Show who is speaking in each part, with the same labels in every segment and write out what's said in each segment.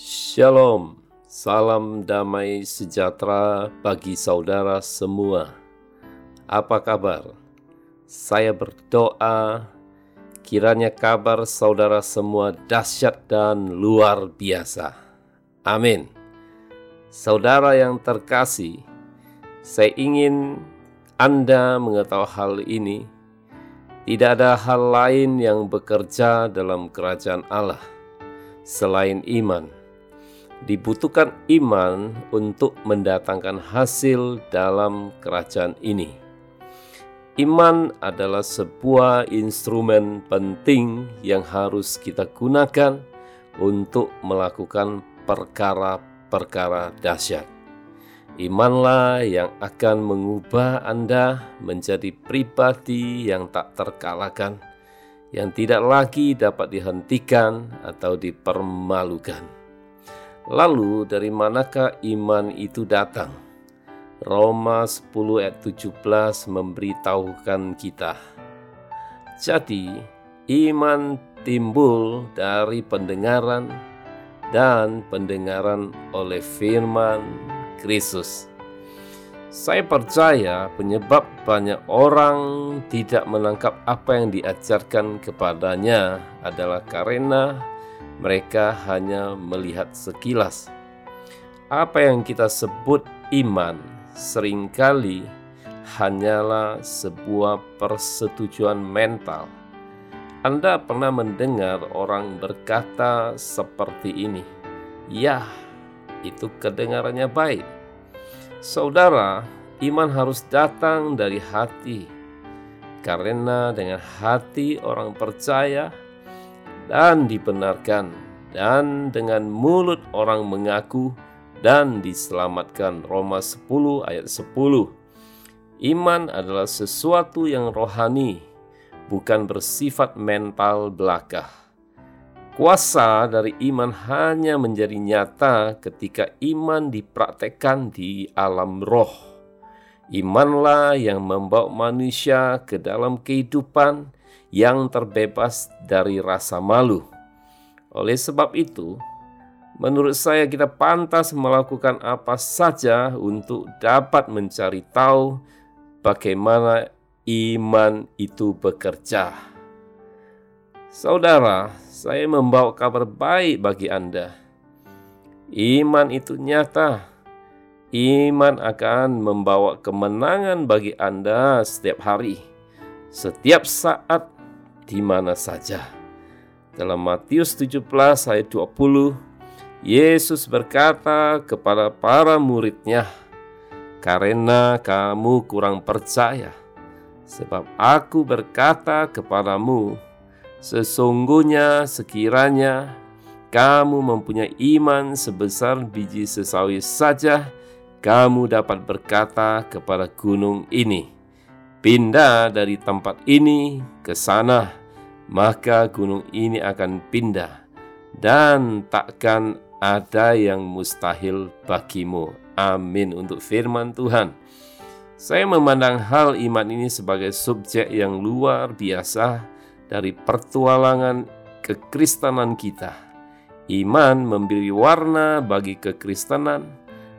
Speaker 1: Shalom, salam damai sejahtera bagi saudara semua. Apa kabar? Saya berdoa kiranya kabar saudara semua dahsyat dan luar biasa. Amin. Saudara yang terkasih, saya ingin Anda mengetahui hal ini. Tidak ada hal lain yang bekerja dalam kerajaan Allah selain iman dibutuhkan iman untuk mendatangkan hasil dalam kerajaan ini. Iman adalah sebuah instrumen penting yang harus kita gunakan untuk melakukan perkara-perkara dahsyat. Imanlah yang akan mengubah Anda menjadi pribadi yang tak terkalahkan, yang tidak lagi dapat dihentikan atau dipermalukan. Lalu dari manakah iman itu datang? Roma 10 ayat 17 memberitahukan kita. Jadi, iman timbul dari pendengaran dan pendengaran oleh firman Kristus. Saya percaya penyebab banyak orang tidak menangkap apa yang diajarkan kepadanya adalah karena mereka hanya melihat sekilas. Apa yang kita sebut iman sering kali hanyalah sebuah persetujuan mental. Anda pernah mendengar orang berkata seperti ini, "Ya, itu kedengarannya baik." Saudara, iman harus datang dari hati, karena dengan hati orang percaya dan dibenarkan, dan dengan mulut orang mengaku dan diselamatkan. Roma 10 ayat 10. Iman adalah sesuatu yang rohani, bukan bersifat mental belaka. Kuasa dari iman hanya menjadi nyata ketika iman dipraktekkan di alam roh. Imanlah yang membawa manusia ke dalam kehidupan yang terbebas dari rasa malu. Oleh sebab itu, menurut saya kita pantas melakukan apa saja untuk dapat mencari tahu bagaimana iman itu bekerja. Saudara, saya membawa kabar baik bagi Anda. Iman itu nyata. Iman akan membawa kemenangan bagi Anda setiap hari, setiap saat, di mana saja. Dalam Matius 17 ayat 20, Yesus berkata kepada para muridnya, "Karena kamu kurang percaya, sebab aku berkata kepadamu, sesungguhnya sekiranya kamu mempunyai iman sebesar biji sesawi saja, kamu dapat berkata kepada gunung ini, pindah dari tempat ini ke sana." maka gunung ini akan pindah dan takkan ada yang mustahil bagimu. Amin untuk firman Tuhan. Saya memandang hal iman ini sebagai subjek yang luar biasa dari pertualangan kekristenan kita. Iman memberi warna bagi kekristenan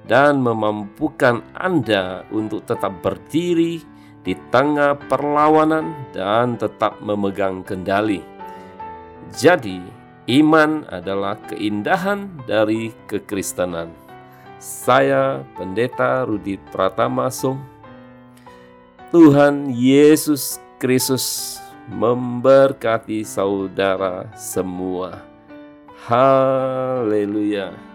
Speaker 1: dan memampukan Anda untuk tetap berdiri di tengah perlawanan dan tetap memegang kendali. Jadi, iman adalah keindahan dari kekristenan. Saya Pendeta Rudi Pratama Sung. Tuhan Yesus Kristus memberkati saudara semua. Haleluya.